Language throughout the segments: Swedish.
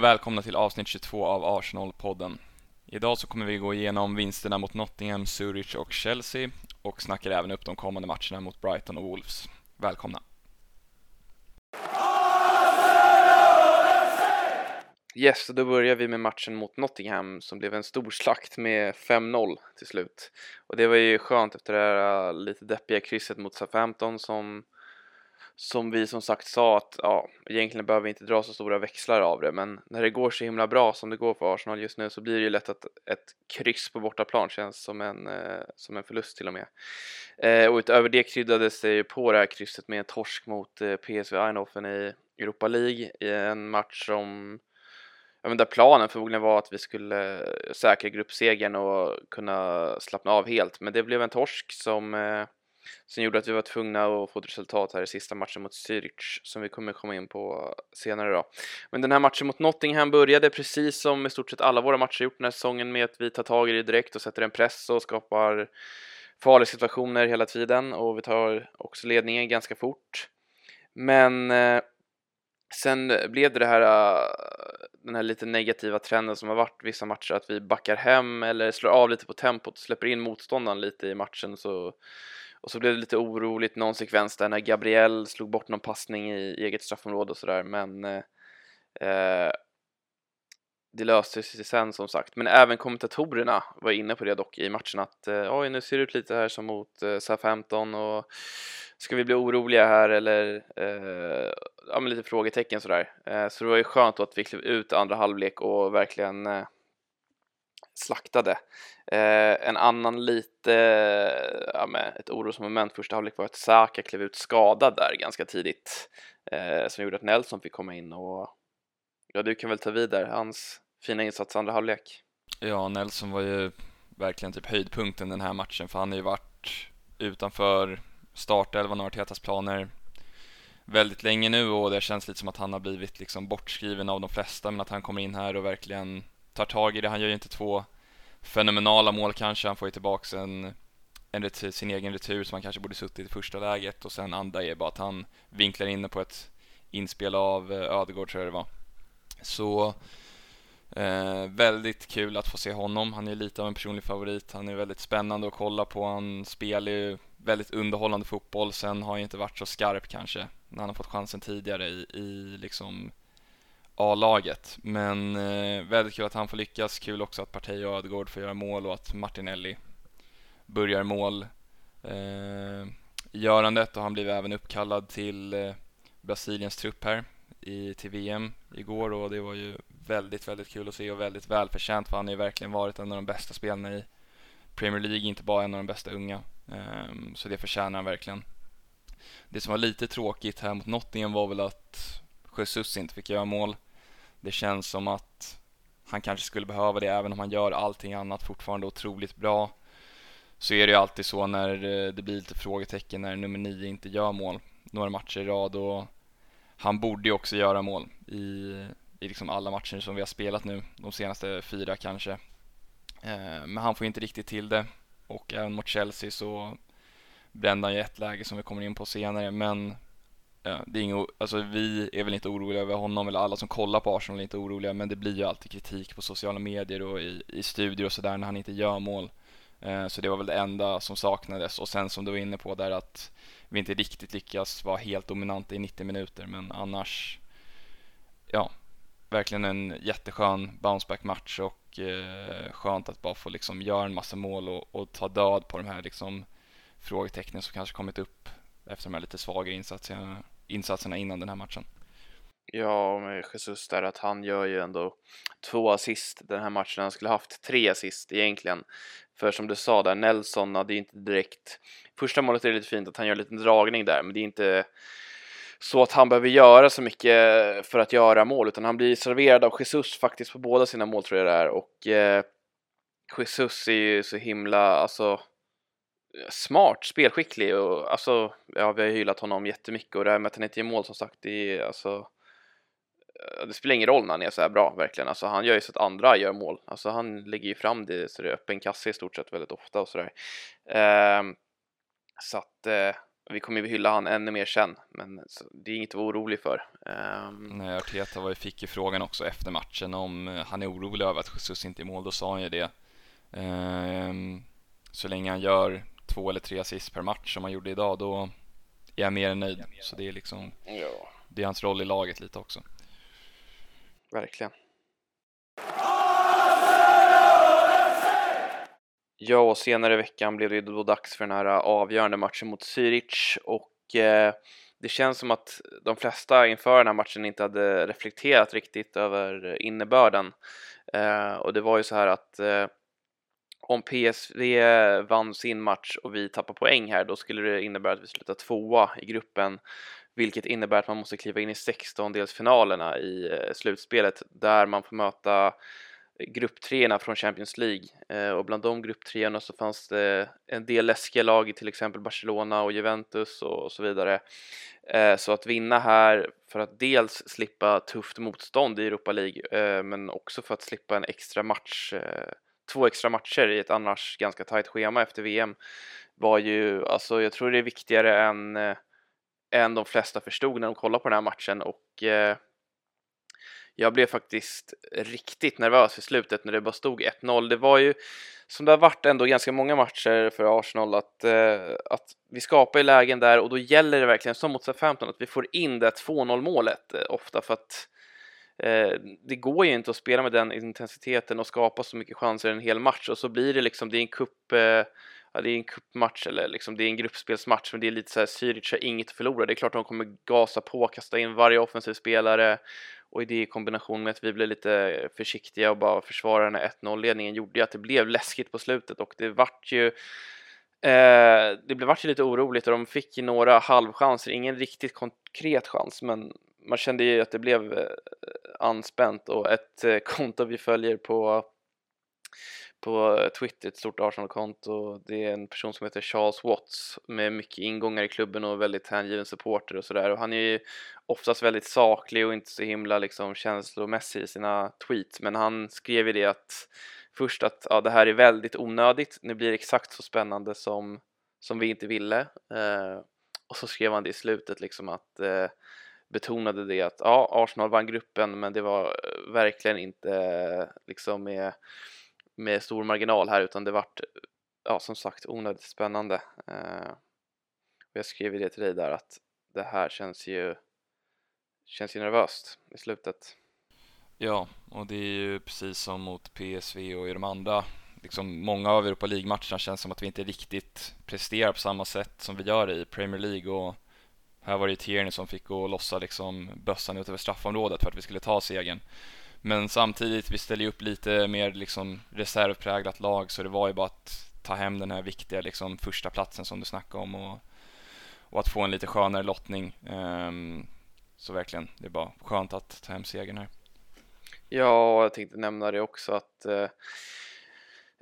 och välkomna till avsnitt 22 av Arsenal-podden. Idag så kommer vi gå igenom vinsterna mot Nottingham, Zurich och Chelsea och snackar även upp de kommande matcherna mot Brighton och Wolves. Välkomna! Yes, då börjar vi med matchen mot Nottingham som blev en stor slakt med 5-0 till slut. Och det var ju skönt efter det här lite deppiga krysset mot Southampton som som vi som sagt sa att ja, egentligen behöver vi inte dra så stora växlar av det men när det går så himla bra som det går för Arsenal just nu så blir det ju lätt att ett kryss på bortaplan känns som en, eh, som en förlust till och med. Eh, och utöver det kryddades det ju på det här krysset med en torsk mot eh, PSV Eindhoven i Europa League i en match som ja, men där planen förmodligen var att vi skulle eh, säkra gruppsegern och kunna slappna av helt men det blev en torsk som eh, som gjorde att vi var tvungna att få ett resultat här i sista matchen mot Zürich som vi kommer komma in på senare då. Men den här matchen mot Nottingham började precis som i stort sett alla våra matcher gjort den här säsongen med att vi tar tag i det direkt och sätter en press och skapar farliga situationer hela tiden och vi tar också ledningen ganska fort. Men eh, sen blev det det här, eh, den här lite negativa trenden som har varit vissa matcher att vi backar hem eller slår av lite på tempot och släpper in motståndaren lite i matchen så och så blev det lite oroligt någon sekvens där när Gabriel slog bort någon passning i eget straffområde och sådär men eh, eh det löste sig sen som sagt. Men även kommentatorerna var inne på det dock i matchen att eh, oj nu ser det ut lite här som mot eh, SA-15 och ska vi bli oroliga här eller eh, ja men lite frågetecken sådär. Eh, så det var ju skönt då att vi klev ut andra halvlek och verkligen eh, slaktade. Eh, en annan lite, ja, med ett orosmoment första halvlek var att Saka klev ut skadad där ganska tidigt eh, som gjorde att Nelson fick komma in och ja, du kan väl ta vid där, hans fina insats andra halvlek. Ja, Nelson var ju verkligen typ höjdpunkten den här matchen för han har ju varit utanför startelvan och Artetas planer väldigt länge nu och det känns lite som att han har blivit liksom bortskriven av de flesta men att han kommer in här och verkligen tar tag i det. Han gör ju inte två fenomenala mål kanske. Han får ju tillbaks en, en retur, sin egen retur som han kanske borde suttit i första läget och sen andra är bara att han vinklar in på ett inspel av eh, Ödegård tror jag det var. Så eh, väldigt kul att få se honom. Han är lite av en personlig favorit. Han är väldigt spännande att kolla på. Han spelar ju väldigt underhållande fotboll. Sen har han inte varit så skarp kanske när han har fått chansen tidigare i, i liksom A-laget. Men eh, väldigt kul att han får lyckas. Kul också att Partey och Ödegård får göra mål och att Martinelli börjar mål eh, görandet och han blev även uppkallad till eh, Brasiliens trupp här i, till VM igår och det var ju väldigt, väldigt kul att se och väldigt välförtjänt för han har ju verkligen varit en av de bästa spelarna i Premier League, inte bara en av de bästa unga. Eh, så det förtjänar han verkligen. Det som var lite tråkigt här mot Nottingham var väl att Jesus inte fick göra mål. Det känns som att han kanske skulle behöva det även om han gör allting annat fortfarande otroligt bra. Så är det ju alltid så när eh, det blir lite frågetecken när nummer nio inte gör mål några matcher i rad och han borde ju också göra mål i, i liksom alla matcher som vi har spelat nu, de senaste fyra kanske. Eh, men han får inte riktigt till det och även mot Chelsea så brände han ju ett läge som vi kommer in på senare men Ja, det är ingen, alltså vi är väl inte oroliga över honom eller alla som kollar på Arsenal är inte oroliga men det blir ju alltid kritik på sociala medier och i, i studier och sådär när han inte gör mål. Eh, så det var väl det enda som saknades och sen som du var inne på där att vi inte riktigt lyckas vara helt dominanta i 90 minuter men annars ja, verkligen en jätteskön bounceback match och eh, skönt att bara få liksom göra en massa mål och, och ta död på de här liksom frågetecknen som kanske kommit upp efter de här lite svagare insatserna, insatserna innan den här matchen. Ja, med Jesus där att han gör ju ändå två assist den här matchen. Han skulle haft tre assist egentligen. För som du sa där, Nelson hade ju inte direkt... Första målet är lite fint att han gör en liten dragning där, men det är inte så att han behöver göra så mycket för att göra mål, utan han blir serverad av Jesus faktiskt på båda sina mål tror jag det är. Och eh, Jesus är ju så himla, alltså smart, spelskicklig och alltså, ja, vi har hyllat honom jättemycket och det här med att han inte gör mål som sagt, det är alltså eh, det spelar ingen roll när han är så här bra verkligen. Alltså han gör ju så att andra gör mål. Alltså han lägger ju fram det så det är öppen kasse i stort sett väldigt ofta och sådär. Eh, så att eh, vi kommer ju hylla han ännu mer sen, men det är inget att vara orolig för. Um... Nej, Arteta var ju, fick ju frågan också efter matchen om eh, han är orolig över att Jesus inte är i mål, då sa han ju det. Um, så länge han gör två eller tre assist per match som han gjorde idag, då är jag mer än nöjd. Så det är liksom, ja. det är hans roll i laget lite också. Verkligen. Ja, och senare i veckan blev det ju då dags för den här avgörande matchen mot Zürich och eh, det känns som att de flesta inför den här matchen inte hade reflekterat riktigt över innebörden. Eh, och det var ju så här att eh, om PSV vann sin match och vi tappar poäng här, då skulle det innebära att vi slutar tvåa i gruppen, vilket innebär att man måste kliva in i 16-delsfinalerna i eh, slutspelet där man får möta eh, grupptreorna från Champions League eh, och bland de grupptreorna så fanns det en del läskiga lag i till exempel Barcelona och Juventus och så vidare. Så att vinna här för att dels slippa tufft motstånd i Europa League men också för att slippa en extra match två extra matcher i ett annars ganska tajt schema efter VM var ju, alltså jag tror det är viktigare än, eh, än de flesta förstod när de kollade på den här matchen och eh, jag blev faktiskt riktigt nervös i slutet när det bara stod 1-0. Det var ju som det har varit ändå ganska många matcher för Arsenal att, eh, att vi skapar i lägen där och då gäller det verkligen som mot 15 att vi får in det 2-0 målet eh, ofta för att Eh, Eh, det går ju inte att spela med den intensiteten och skapa så mycket chanser en hel match och så blir det liksom, det är en kupp, eh, ja, det är en cupmatch eller liksom det är en gruppspelsmatch men det är lite så här, Zürich har inget att förlora. Det är klart de kommer gasa på, kasta in varje offensiv spelare och i det i kombination med att vi blev lite försiktiga och bara försvarade den här 1-0-ledningen gjorde ju att det blev läskigt på slutet och det vart ju Eh, det blev vart ju lite oroligt och de fick ju några halvchanser, ingen riktigt konkret chans men man kände ju att det blev eh, anspänt och ett eh, konto vi följer på på Twitter, ett stort Arsenal-konto. Det är en person som heter Charles Watts med mycket ingångar i klubben och väldigt hängiven supporter och sådär. Och han är ju oftast väldigt saklig och inte så himla liksom känslomässig i sina tweets. Men han skrev ju det att först att ja, det här är väldigt onödigt. Nu blir det exakt så spännande som, som vi inte ville. Eh, och så skrev han det i slutet liksom att eh, betonade det att ja, Arsenal vann gruppen men det var eh, verkligen inte eh, liksom med, med stor marginal här utan det vart ja, som sagt onödigt spännande. Eh, och jag skrev det till dig där att det här känns ju känns ju nervöst i slutet. Ja, och det är ju precis som mot PSV och i de andra liksom många av Europa League-matcherna känns som att vi inte riktigt presterar på samma sätt som vi gör i Premier League och här var det Tierney som fick gå och lossa liksom bössan ut över straffområdet för att vi skulle ta segern. Men samtidigt, vi ställer ju upp lite mer liksom reservpräglat lag så det var ju bara att ta hem den här viktiga liksom första platsen som du snackade om och, och att få en lite skönare lottning. Um, så verkligen, det är bara skönt att ta hem segern här. Ja, jag tänkte nämna det också att uh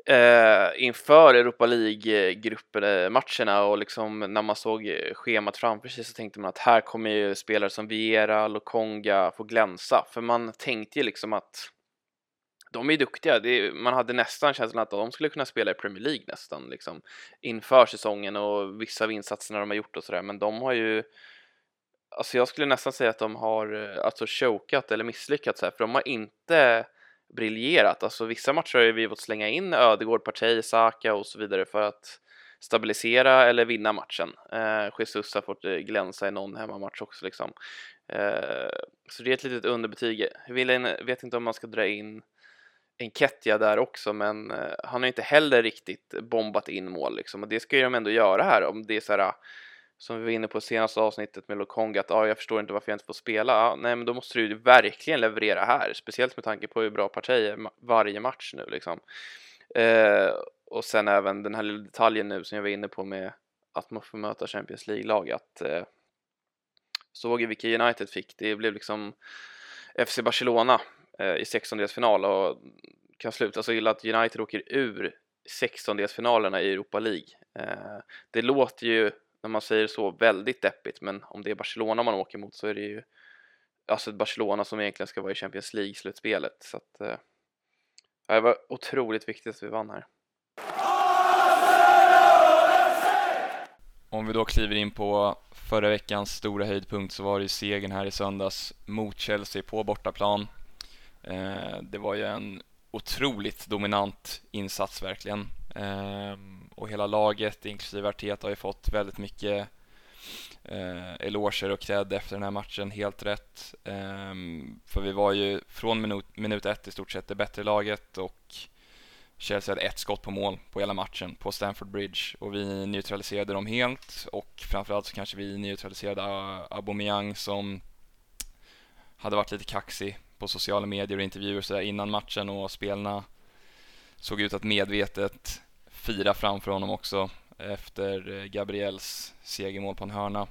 eh, inför Europa League-gruppmatcherna eh, och liksom när man såg eh, schemat framför sig så tänkte man att här kommer ju spelare som Viera, Lokonga få glänsa. För man tänkte ju liksom att de är duktiga. Är, man hade nästan känslan att de skulle kunna spela i Premier League nästan liksom inför säsongen och vissa av insatserna de har gjort och sådär. Men de har ju Alltså jag skulle nästan säga att de har eh, alltså chokat eller misslyckats här. För de har inte briljerat. Alltså vissa matcher har vi fått slänga in Ödegård, Partey, Saka och så vidare för att stabilisera eller vinna matchen. Eh, Jesus har fått eh, glänsa i någon hemmamatch också liksom. Eh, så det är ett litet underbetyg. Jag vet inte om man ska dra in Enketia där också, men eh, han har inte heller riktigt bombat in mål liksom och det ska ju de ändå göra här om det är så här som vi var inne på senaste avsnittet med Lokonga att ah, jag förstår inte varför jag inte får spela. Ah, nej, men då måste du ju verkligen leverera här, speciellt med tanke på hur bra partier varje match nu liksom. Eh, och sen även den här lilla detaljen nu som jag var inne på med att man får möta Champions League-lag att eh, såg vilka United fick. Det blev liksom FC Barcelona eh, i 16-delsfinal och kan sluta så illa att United åker ur 16-delsfinalerna i Europa League. Eh, det låter ju när man säger så väldigt deppigt men om det är Barcelona man åker mot så är det ju alltså ett Barcelona som egentligen ska vara i Champions League-slutspelet så att eh, det var otroligt viktigt att vi vann här. om vi då kliver in på förra veckans stora höjdpunkt så var det ju segern här i söndags mot Chelsea på bortaplan. Eh, det var ju en otroligt dominant insats verkligen. Eh, och hela laget, inklusive Arteta, har ju fått väldigt mycket eh, eloger och cred efter den här matchen, helt rätt. Eh, för vi var ju från minut, minut ett i stort sett det bättre laget och Chelsea hade ett skott på mål på hela matchen på Stamford Bridge och vi neutraliserade dem helt och framförallt så kanske vi neutraliserade eh, Aubameyang som hade varit lite kaxig på sociala medier och intervjuer och sådär innan matchen och spelarna såg ut att medvetet fira framför honom också efter eh, Gabriels segermål på en hörna.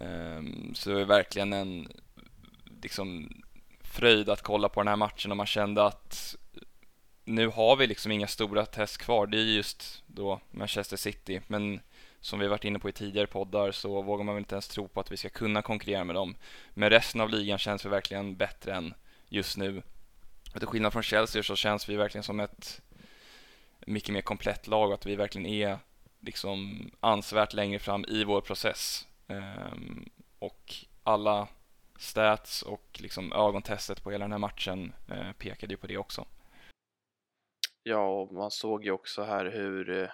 Ehm, så det var verkligen en liksom fröjd att kolla på den här matchen och man kände att nu har vi liksom inga stora test kvar. Det är just då Manchester City, men som vi varit inne på i tidigare poddar så vågar man väl inte ens tro på att vi ska kunna konkurrera med dem. Men resten av ligan känns vi verkligen bättre än just nu. Och till skillnad från Chelsea så känns vi verkligen som ett mycket mer komplett lag och att vi verkligen är liksom ansvärt längre fram i vår process. Um, och alla stats och liksom ögontestet på hela den här matchen uh, pekade ju på det också. Ja, och man såg ju också här hur, eh,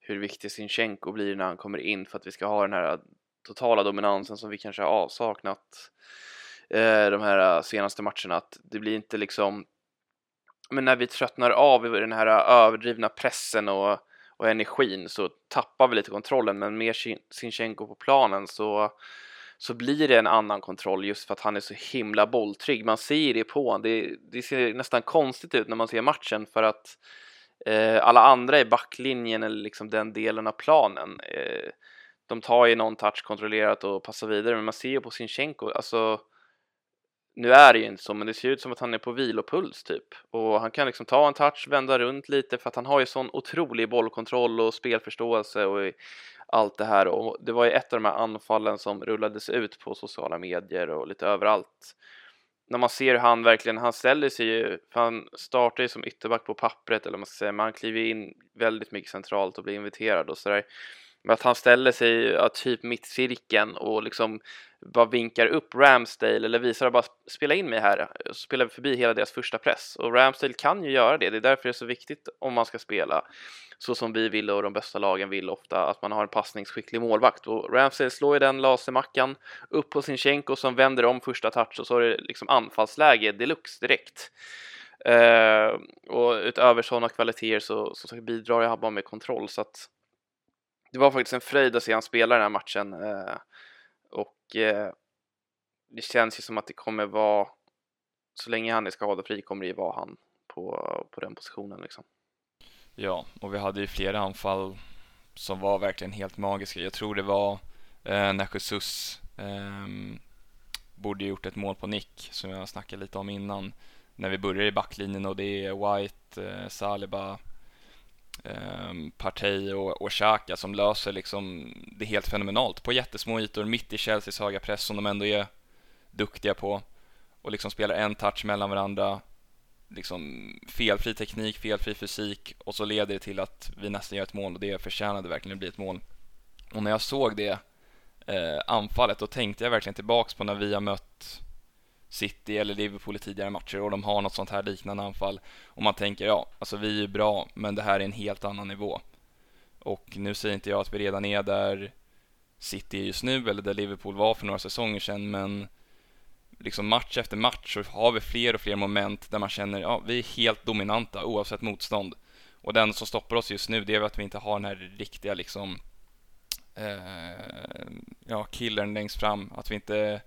hur viktig Sinchenko blir när han kommer in för att vi ska ha den här totala dominansen som vi kanske har avsaknat Eh, de här eh, senaste matcherna. Att det blir inte liksom, men när vi tröttnar av i den här eh, överdrivna pressen och, och energin så tappar vi lite kontrollen, men med Sinchenko på planen så så blir det en annan kontroll just för att han är så himla bolltrygg. Man ser det på honom. Det, det ser nästan konstigt ut när man ser matchen för att eh, alla andra i backlinjen eller liksom den delen av planen eh, de tar ju någon touch kontrollerat och passar vidare men man ser ju på Sinchenko, alltså nu är det ju inte så, men det ser ut som att han är på vilopuls typ. Och han kan liksom ta en touch, vända runt lite för att han har ju sån otrolig bollkontroll och spelförståelse och allt det här. Och det var ju ett av de här anfallen som rullades ut på sociala medier och lite överallt. När man ser hur han verkligen, han ställer sig ju, för han startar ju som ytterback på pappret eller vad man ska säga, men han kliver in väldigt mycket centralt och blir inviterad och sådär. Men att han ställer sig ja, typ mitt cirkeln och liksom bara vinkar upp Ramsdale eller visar bara spela in mig här så spelar förbi hela deras första press och Ramsdale kan ju göra det. Det är därför det är så viktigt om man ska spela så som vi vill och de bästa lagen vill ofta att man har en passningsskicklig målvakt och Ramsdale slår ju den lasermackan upp på sin Sinchenko som vänder om första touch och så är det liksom anfallsläge deluxe direkt. Uh, och utöver sådana kvaliteter så, så bidrar jag bara med kontroll så att det var faktiskt en fröjd att se han spela den här matchen eh, och eh, det känns ju som att det kommer vara, så länge han är skadefri kommer det ju vara han på, på den positionen liksom. Ja, och vi hade ju flera anfall som var verkligen helt magiska. Jag tror det var eh, när Jesus eh, borde gjort ett mål på nick som jag snackade lite om innan när vi börjar i backlinjen och det är White, eh, Saliba, Ehm, Partey och, och Xhaka som löser liksom det helt fenomenalt på jättesmå ytor mitt i Chelseas höga press som de ändå är duktiga på och liksom spelar en touch mellan varandra liksom felfri teknik, felfri fysik och så leder det till att vi nästan gör ett mål och det förtjänade verkligen att bli ett mål. Och när jag såg det eh, anfallet då tänkte jag verkligen tillbaks på när vi har mött City eller Liverpool i tidigare matcher och de har något sånt här liknande anfall och man tänker ja, alltså vi är bra men det här är en helt annan nivå. Och nu säger inte jag att vi redan är där City är just nu eller där Liverpool var för några säsonger sedan men liksom match efter match så har vi fler och fler moment där man känner ja, vi är helt dominanta oavsett motstånd. Och den som stoppar oss just nu det är att vi inte har den här riktiga liksom eh, ja, killern längst fram, att vi inte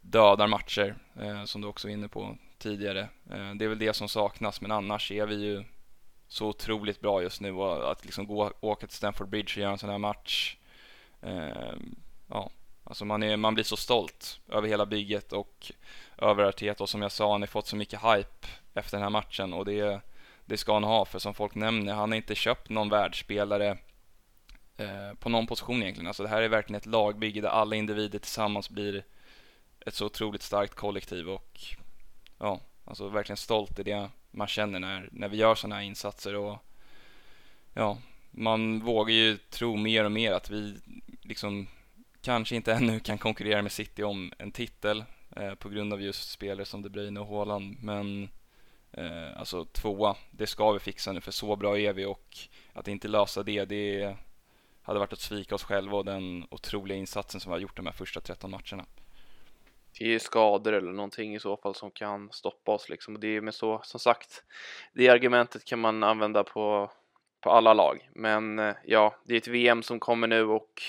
dödar matcher, eh, som du också var inne på tidigare. Eh, det är väl det som saknas, men annars är vi ju så otroligt bra just nu och att liksom gå, åka till Stamford Bridge och göra en sån här match. Eh, ja, alltså man, är, man blir så stolt över hela bygget och över Arteta och som jag sa, han har fått så mycket hype efter den här matchen och det, det ska han ha för som folk nämner, han har inte köpt någon världsspelare eh, på någon position egentligen. Alltså det här är verkligen ett lagbygge där alla individer tillsammans blir ett så otroligt starkt kollektiv och ja, alltså verkligen stolt i det man känner när, när vi gör sådana här insatser och ja, man vågar ju tro mer och mer att vi liksom kanske inte ännu kan konkurrera med City om en titel eh, på grund av just spelare som De Bruyne och Haaland. Men eh, alltså tvåa, det ska vi fixa nu för så bra är vi och att inte lösa det, det hade varit att svika oss själva och den otroliga insatsen som vi har gjort de här första 13 matcherna. Det är skador eller någonting i så fall som kan stoppa oss liksom. Och det är med så, som sagt, det argumentet kan man använda på, på alla lag. Men eh, ja, det är ett VM som kommer nu och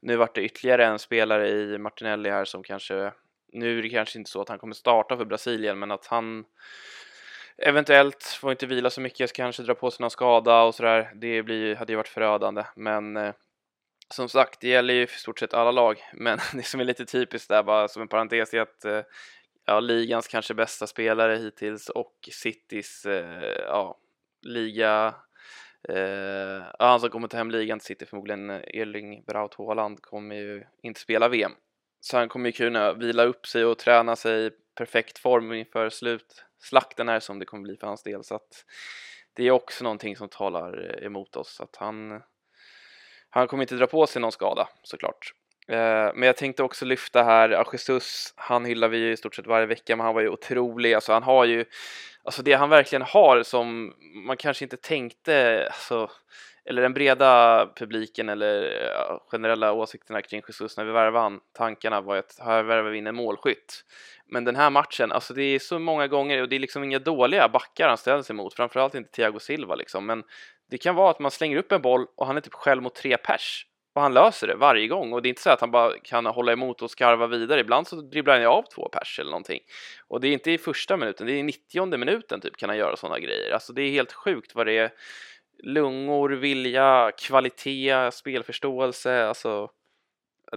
nu vart det ytterligare en spelare i Martinelli här som kanske, nu är det kanske inte så att han kommer starta för Brasilien, men att han eventuellt får inte vila så mycket, kanske dra på sig någon skada och sådär. Det blir, hade ju varit förödande, men eh, som sagt, det gäller ju i stort sett alla lag, men det som är lite typiskt där bara som en parentes är att eh, ja, ligans kanske bästa spelare hittills och Citys eh, ja, liga Uh, ja, han som kommer ta hem ligan till City förmodligen Erling Braut Haaland kommer ju inte spela VM. Så han kommer ju kunna vila upp sig och träna sig i perfekt form inför slutslakten här som det kommer bli för hans del. Så att det är också någonting som talar emot oss. Att han, han kommer inte dra på sig någon skada såklart. Eh, men jag tänkte också lyfta här, Jesus, han hyllar vi ju i stort sett varje vecka, men han var ju otrolig. Alltså han har ju alltså det han verkligen har som man kanske inte tänkte, alltså, eller den breda publiken eller generella åsikterna kring Jesus när vi värvade han, tankarna var att här värvar vi in en målskytt. Men den här matchen, alltså det är så många gånger och det är liksom inga dåliga backar han ställs emot, framförallt inte Thiago Silva liksom, men det kan vara att man slänger upp en boll och han är typ själv mot tre pers och han löser det varje gång och det är inte så att han bara kan hålla emot och skarva vidare. Ibland så dribblar han ju av två pers eller någonting. Och det är inte i första minuten, det är i 90 minuten typ kan han göra sådana grejer. Alltså det är helt sjukt vad det är. Lungor, vilja, kvalitet, spelförståelse, alltså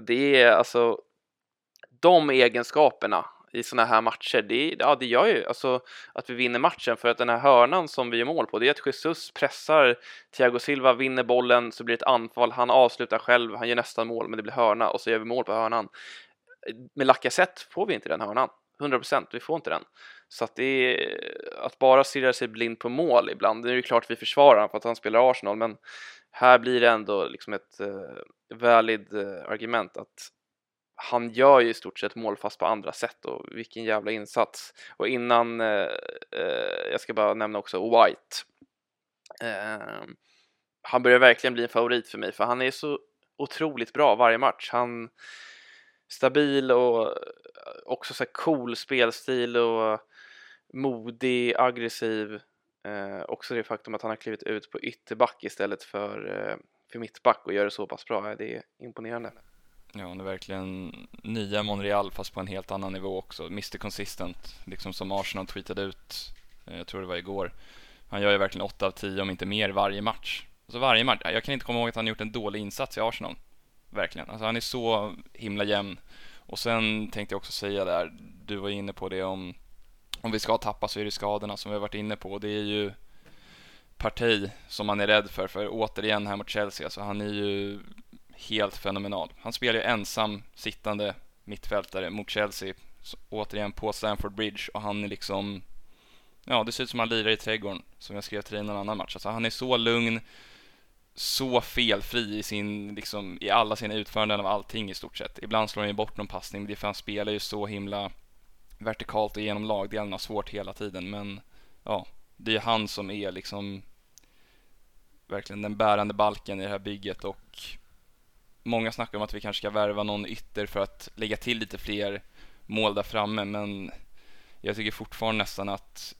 det är alltså de egenskaperna i sådana här matcher, det, ja, det gör ju alltså att vi vinner matchen för att den här hörnan som vi gör mål på, det är att Jesus pressar Thiago Silva, vinner bollen, så blir det ett anfall, han avslutar själv, han gör nästan mål, men det blir hörna och så gör vi mål på hörnan. Med Lacazette får vi inte den hörnan, 100%, vi får inte den. Så att det är att bara stirra sig blind på mål ibland, det är ju klart vi försvarar honom för att han spelar Arsenal, men här blir det ändå liksom ett uh, valid uh, argument att han gör ju i stort sett mål fast på andra sätt och vilken jävla insats. Och innan, eh, eh jag ska bara nämna också White. Ehm, han börjar verkligen bli en favorit för mig för han är så otroligt bra varje match. Han stabil och också så cool spelstil och modig, aggressiv. Eh, också det faktum att han har klivit ut på ytterback istället för, eh, för mittback och gör det så pass bra, det är imponerande. Ja, det är verkligen nya Monreal fast på en helt annan nivå också. Mr Consistent, liksom som Arsenal tweetade ut, eh, jag tror det var igår. Han gör ju verkligen 8 av 10 om inte mer varje match. Alltså varje match, jag kan inte komma ihåg att han gjort en dålig insats i Arsenal. Verkligen, alltså han är så himla jämn. Och sen tänkte jag också säga där, du var inne på det om om vi ska tappa så är det skadorna som vi har varit inne på. Det är ju parti som man är rädd för, för återigen här mot Chelsea, alltså han är ju helt fenomenal. Han spelar ju ensam sittande mittfältare mot Chelsea, återigen på Stamford Bridge och han är liksom, ja det ser ut som han lirar i trädgården, som jag skrev till dig i någon annan match. Alltså han är så lugn, så felfri i, sin, liksom, i alla sina utföranden av allting i stort sett. Ibland slår han ju bort någon passning, men det är för han spelar ju så himla vertikalt och genom lagdelen har svårt hela tiden, men ja, det är han som är liksom verkligen den bärande balken i det här bygget och många snackar om att vi kanske ska värva någon ytter för att lägga till lite fler mål där framme, men jag tycker fortfarande nästan att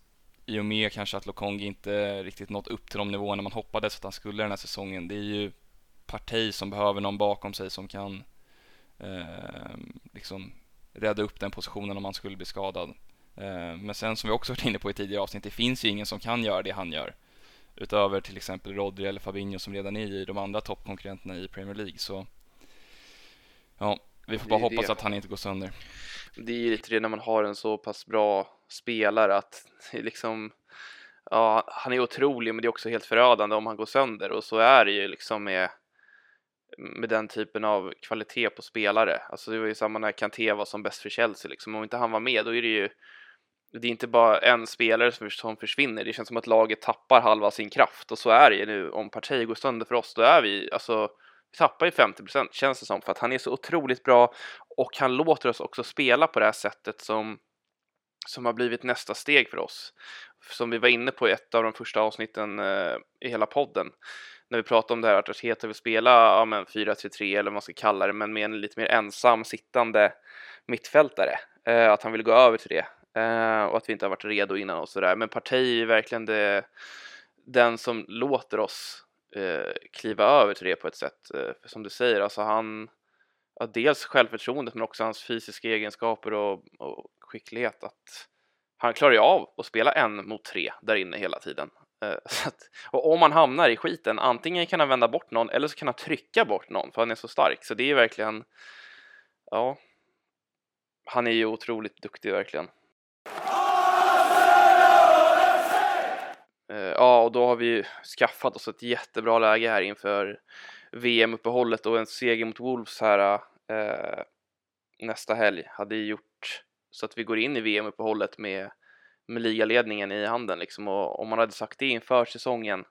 i och med kanske att Lokongi inte riktigt nått upp till de nivåerna man hoppades att han skulle den här säsongen. Det är ju parti som behöver någon bakom sig som kan eh, liksom rädda upp den positionen om han skulle bli skadad. Eh, men sen som vi också varit inne på i tidigare avsnitt, det finns ju ingen som kan göra det han gör. Utöver till exempel Rodri eller Fabinho som redan är i de andra toppkonkurrenterna i Premier League. Så Ja, vi får bara hoppas det. att han inte går sönder. Det är ju lite det när man har en så pass bra spelare att liksom Ja, han är otrolig men det är också helt förödande om han går sönder och så är det ju liksom med med den typen av kvalitet på spelare. Alltså det var ju samma när Kanté var som bäst för Chelsea liksom. Om inte han var med då är det ju det är inte bara en spelare som försvinner. Det känns som att laget tappar halva sin kraft och så är det ju nu. Om Partey går sönder för oss, då är vi alltså vi tappar ju 50 procent känns det som för att han är så otroligt bra och han låter oss också spela på det här sättet som som har blivit nästa steg för oss. Som vi var inne på i ett av de första avsnitten eh, i hela podden. När vi pratar om det här att Arteta vill spela ja, 4-3-3 eller vad man ska kalla det, men med en lite mer ensam sittande mittfältare. Eh, att han vill gå över till det. Eh, och att vi inte har varit redo innan och sådär. Men Partey är verkligen det, den som låter oss eh, kliva över till det på ett sätt. Eh, för som du säger, alltså han, ja, dels självförtroendet men också hans fysiska egenskaper och, och skicklighet. Att han klarar ju av att spela en mot tre där inne hela tiden. Eh, att, och om han hamnar i skiten, antingen kan han vända bort någon eller så kan han trycka bort någon för han är så stark. Så det är verkligen, ja, han är ju otroligt duktig verkligen. Eh, ja, och då har vi skaffat oss ett jättebra läge här inför VM-uppehållet och en seger mot Wolves här eh, nästa helg hade gjort så att vi går in i VM-uppehållet med, med ligaledningen i handen liksom. Och om man hade sagt det inför säsongen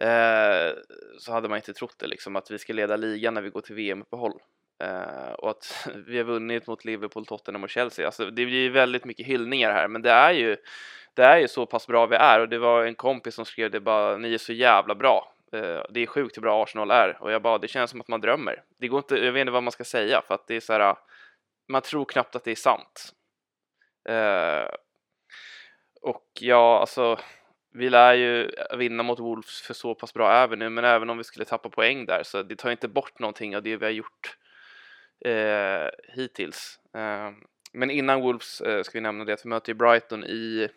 eh, så hade man inte trott det liksom att vi ska leda ligan när vi går till VM-uppehåll. eh, och att vi har vunnit mot Liverpool, Tottenham och Chelsea. Alltså, det blir väldigt mycket hyllningar här, men det är ju det är ju så pass bra vi är och det var en kompis som skrev det bara, ni är så jävla bra. Eh, det är sjukt hur bra Arsenal är och jag bara, det känns som att man drömmer. Det går inte, jag vet inte vad man ska säga för att det är så här, man tror knappt att det är sant. Eh, och ja, alltså vi lär ju vinna mot Wolves för så pass bra är vi nu, men även om vi skulle tappa poäng där så det tar inte bort någonting av det vi har gjort eh, hittills. Eh, men innan Wolves eh, ska vi nämna det att vi möter Brighton i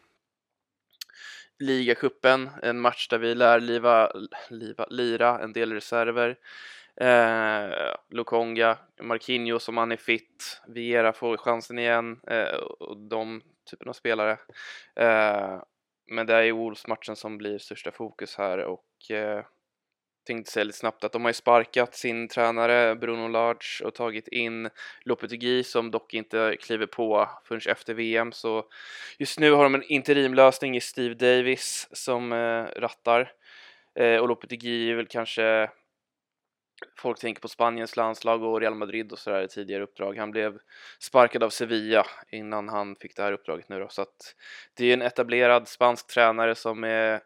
ligacupen, en match där vi lär liva, liva, lira en del reserver. Eh, Lokonga, Marquinhos om han är fit, Viera får chansen igen eh, och de typen av spelare. Eh, men det är ju Wolves-matchen som blir största fokus här och eh, tänkte säga lite snabbt att de har ju sparkat sin tränare Bruno Large och tagit in Lopetegui som dock inte kliver på förrän efter VM så just nu har de en interimlösning i Steve Davis som eh, rattar. Eh, och Lopetegui är väl kanske folk tänker på Spaniens landslag och Real Madrid och sådär i tidigare uppdrag. Han blev sparkad av Sevilla innan han fick det här uppdraget nu då så att det är en etablerad spansk tränare som är eh,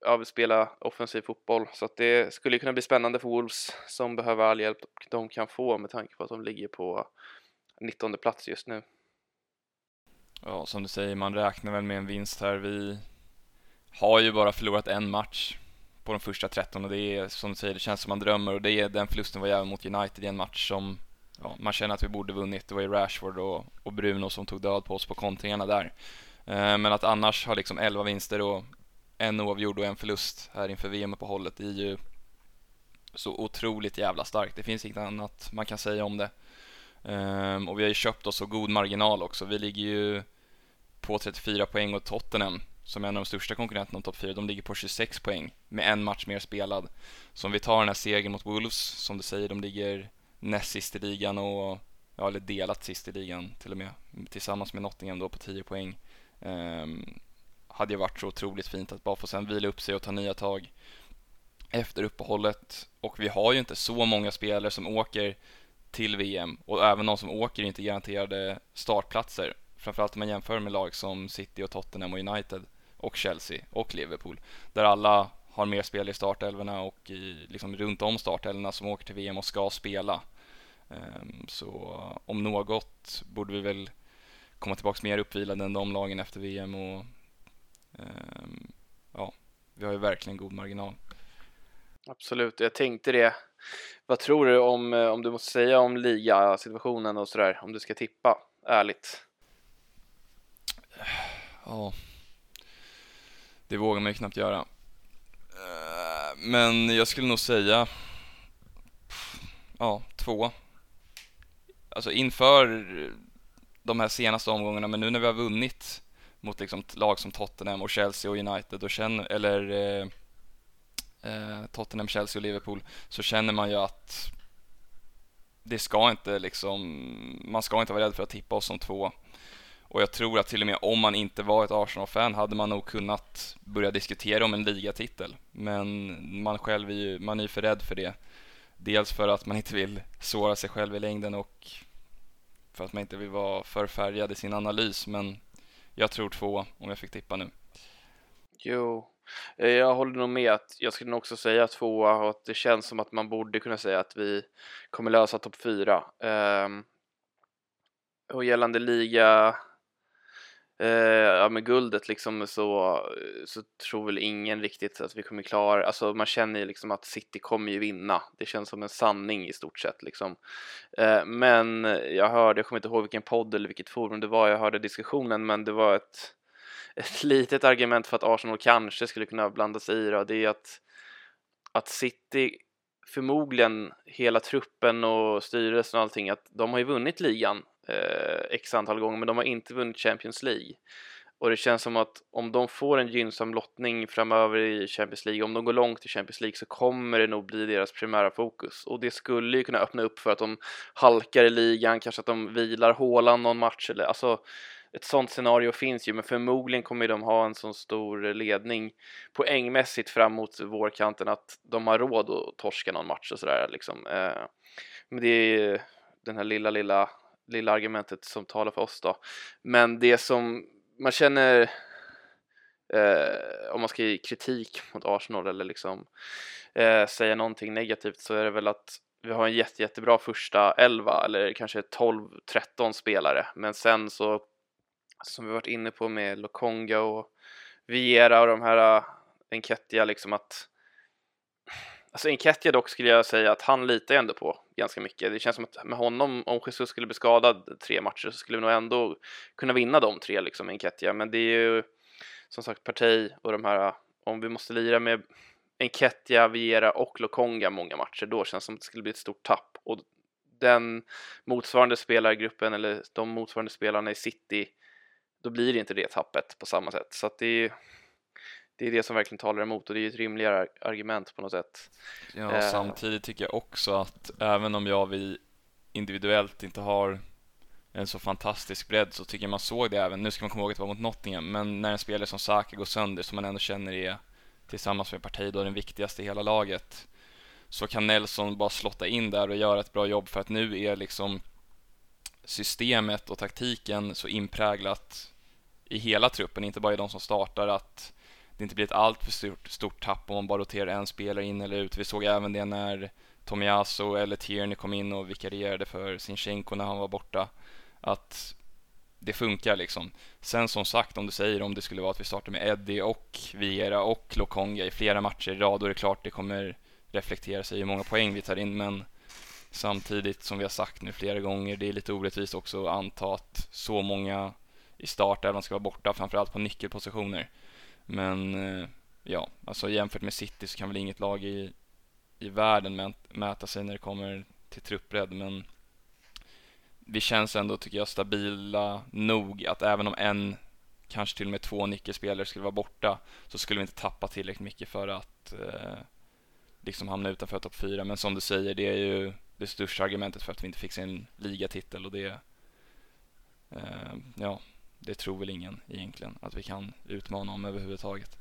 ja, vill spela offensiv fotboll. Så att det skulle kunna bli spännande för Wolves som behöver all hjälp de kan få med tanke på att de ligger på 19 plats just nu. Ja, som du säger, man räknar väl med en vinst här. Vi har ju bara förlorat en match på de första 13 och det är som du säger, det känns som man drömmer och det är den förlusten var även mot United i en match som ja, man känner att vi borde vunnit. Det var ju Rashford och, och Bruno som tog död på oss på kontringarna där. Eh, men att annars ha liksom 11 vinster och en oavgjord och en förlust här inför VM-uppehållet är ju så otroligt jävla starkt. Det finns inget annat man kan säga om det. Um, och vi har ju köpt oss så god marginal också. Vi ligger ju på 34 poäng och Tottenham som är en av de största konkurrenterna om topp 4, de ligger på 26 poäng med en match mer spelad. Så om vi tar den här segern mot Wolves, som du säger, de ligger näst sist i ligan och, ja, eller delat sist i ligan till och med, tillsammans med Nottingham då på 10 poäng. Um, hade ju varit så otroligt fint att bara få sen vila upp sig och ta nya tag efter uppehållet. Och vi har ju inte så många spelare som åker till VM och även de som åker är inte garanterade startplatser. Framförallt om man jämför med lag som City och Tottenham och United och Chelsea och Liverpool. Där alla har mer spel i startelvorna och i, liksom runt om startelvorna som åker till VM och ska spela. Um, så om något borde vi väl komma tillbaka mer uppvilade än de lagen efter VM och Ehm, ja, vi har ju verkligen god marginal. Absolut, jag tänkte det. Vad tror du om, eh, om du måste säga om ligasituationen och sådär, om du ska tippa, ärligt? Ja, det vågar man ju knappt göra. Eh, men jag skulle nog säga, ja, två. Alltså inför de här senaste omgångarna, men nu när vi har vunnit mot liksom lag som Tottenham och Chelsea och United och känner, eller eh, eh, Tottenham, Chelsea och Liverpool så känner man ju att det ska inte liksom, man ska inte vara rädd för att tippa oss som två. Och jag tror att till och med om man inte var ett Arsenal-fan hade man nog kunnat börja diskutera om en ligatitel. Men man själv är ju, man är ju för rädd för det. Dels för att man inte vill såra sig själv i längden och för att man inte vill vara för färgad i sin analys. Men jag tror två om jag fick tippa nu. Jo, eh, jag håller nog med att jag skulle nog också säga tvåa och att det känns som att man borde kunna säga att vi kommer lösa topp fyra. Um, och gällande liga Eh, ja med guldet liksom så, så tror väl ingen riktigt att vi kommer klara, alltså man känner ju liksom att City kommer ju vinna. Det känns som en sanning i stort sett liksom. Eh, men jag hörde, jag kommer inte ihåg vilken podd eller vilket forum det var, jag hörde diskussionen, men det var ett, ett litet argument för att Arsenal kanske skulle kunna blanda sig i det, det är att, att City förmodligen hela truppen och styrelsen och allting att de har ju vunnit ligan eh, x antal gånger men de har inte vunnit Champions League. Och det känns som att om de får en gynnsam lottning framöver i Champions League, om de går långt i Champions League så kommer det nog bli deras primära fokus. Och det skulle ju kunna öppna upp för att de halkar i ligan, kanske att de vilar hålan någon match eller alltså ett sånt scenario finns ju, men förmodligen kommer de ha en sån stor ledning poängmässigt fram mot vårkanten att de har råd att torska någon match och sådär liksom. Eh, men det är ju den här lilla, lilla, lilla argumentet som talar för oss då. Men det som man känner eh, om man ska ge kritik mot Arsenal eller liksom eh, säga någonting negativt så är det väl att vi har en jätte, jättebra första elva eller kanske 12-13 spelare men sen så som vi varit inne på med Lokonga och Viera och de här uh, Enketia liksom att Alltså Enketia dock skulle jag säga att han litar ändå på ganska mycket. Det känns som att med honom, om Jesus skulle bli skadad tre matcher så skulle vi nog ändå kunna vinna de tre liksom Enketia. Men det är ju som sagt Partey och de här, om vi måste lira med Enketia, Viera och Lokonga många matcher, då känns det som att det skulle bli ett stort tapp. Och den motsvarande spelargruppen eller de motsvarande spelarna i City då blir det inte det tappet på samma sätt. Så att det är det är det som verkligen talar emot och det är ett rimligare argument på något sätt. Ja, eh. samtidigt tycker jag också att även om jag vi individuellt inte har en så fantastisk bredd så tycker jag man såg det även, nu ska man komma ihåg att det var mot Nottingham, men när en spelare som Saka går sönder som man ändå känner är tillsammans med Partey då den viktigaste i hela laget så kan Nelson bara slotta in där och göra ett bra jobb för att nu är liksom systemet och taktiken så inpräglat i hela truppen, inte bara i de som startar, att det inte blir ett alltför stort, stort tapp om man bara roterar en spelare in eller ut. Vi såg även det när Tomiasso eller Tierney kom in och vikarierade för Sinchenko när han var borta, att det funkar liksom. Sen som sagt, om du säger om det skulle vara att vi startar med Eddie och Viera och Lokonga i flera matcher i rad, då är det klart det kommer reflektera sig i hur många poäng vi tar in, men samtidigt som vi har sagt nu flera gånger, det är lite orättvist också att anta att så många i start även ska vara borta, framförallt på nyckelpositioner. Men eh, ja, alltså jämfört med City så kan väl inget lag i, i världen mäta sig när det kommer till truppbredd, men vi känns ändå, tycker jag, stabila nog att även om en, kanske till och med två nyckelspelare skulle vara borta, så skulle vi inte tappa tillräckligt mycket för att eh, liksom hamna utanför topp fyra. Men som du säger, det är ju det största argumentet för att vi inte fick en ligatitel och det, eh, ja, det tror väl ingen egentligen att vi kan utmana om överhuvudtaget.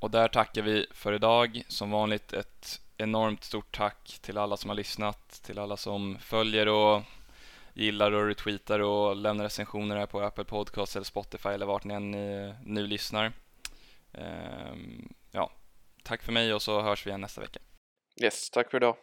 Och där tackar vi för idag. Som vanligt ett enormt stort tack till alla som har lyssnat, till alla som följer och gillar och retweetar och lämnar recensioner här på Apple Podcast eller Spotify eller vart ni än eh, nu lyssnar. Ehm, ja, tack för mig och så hörs vi igen nästa vecka. Yes, tack för idag.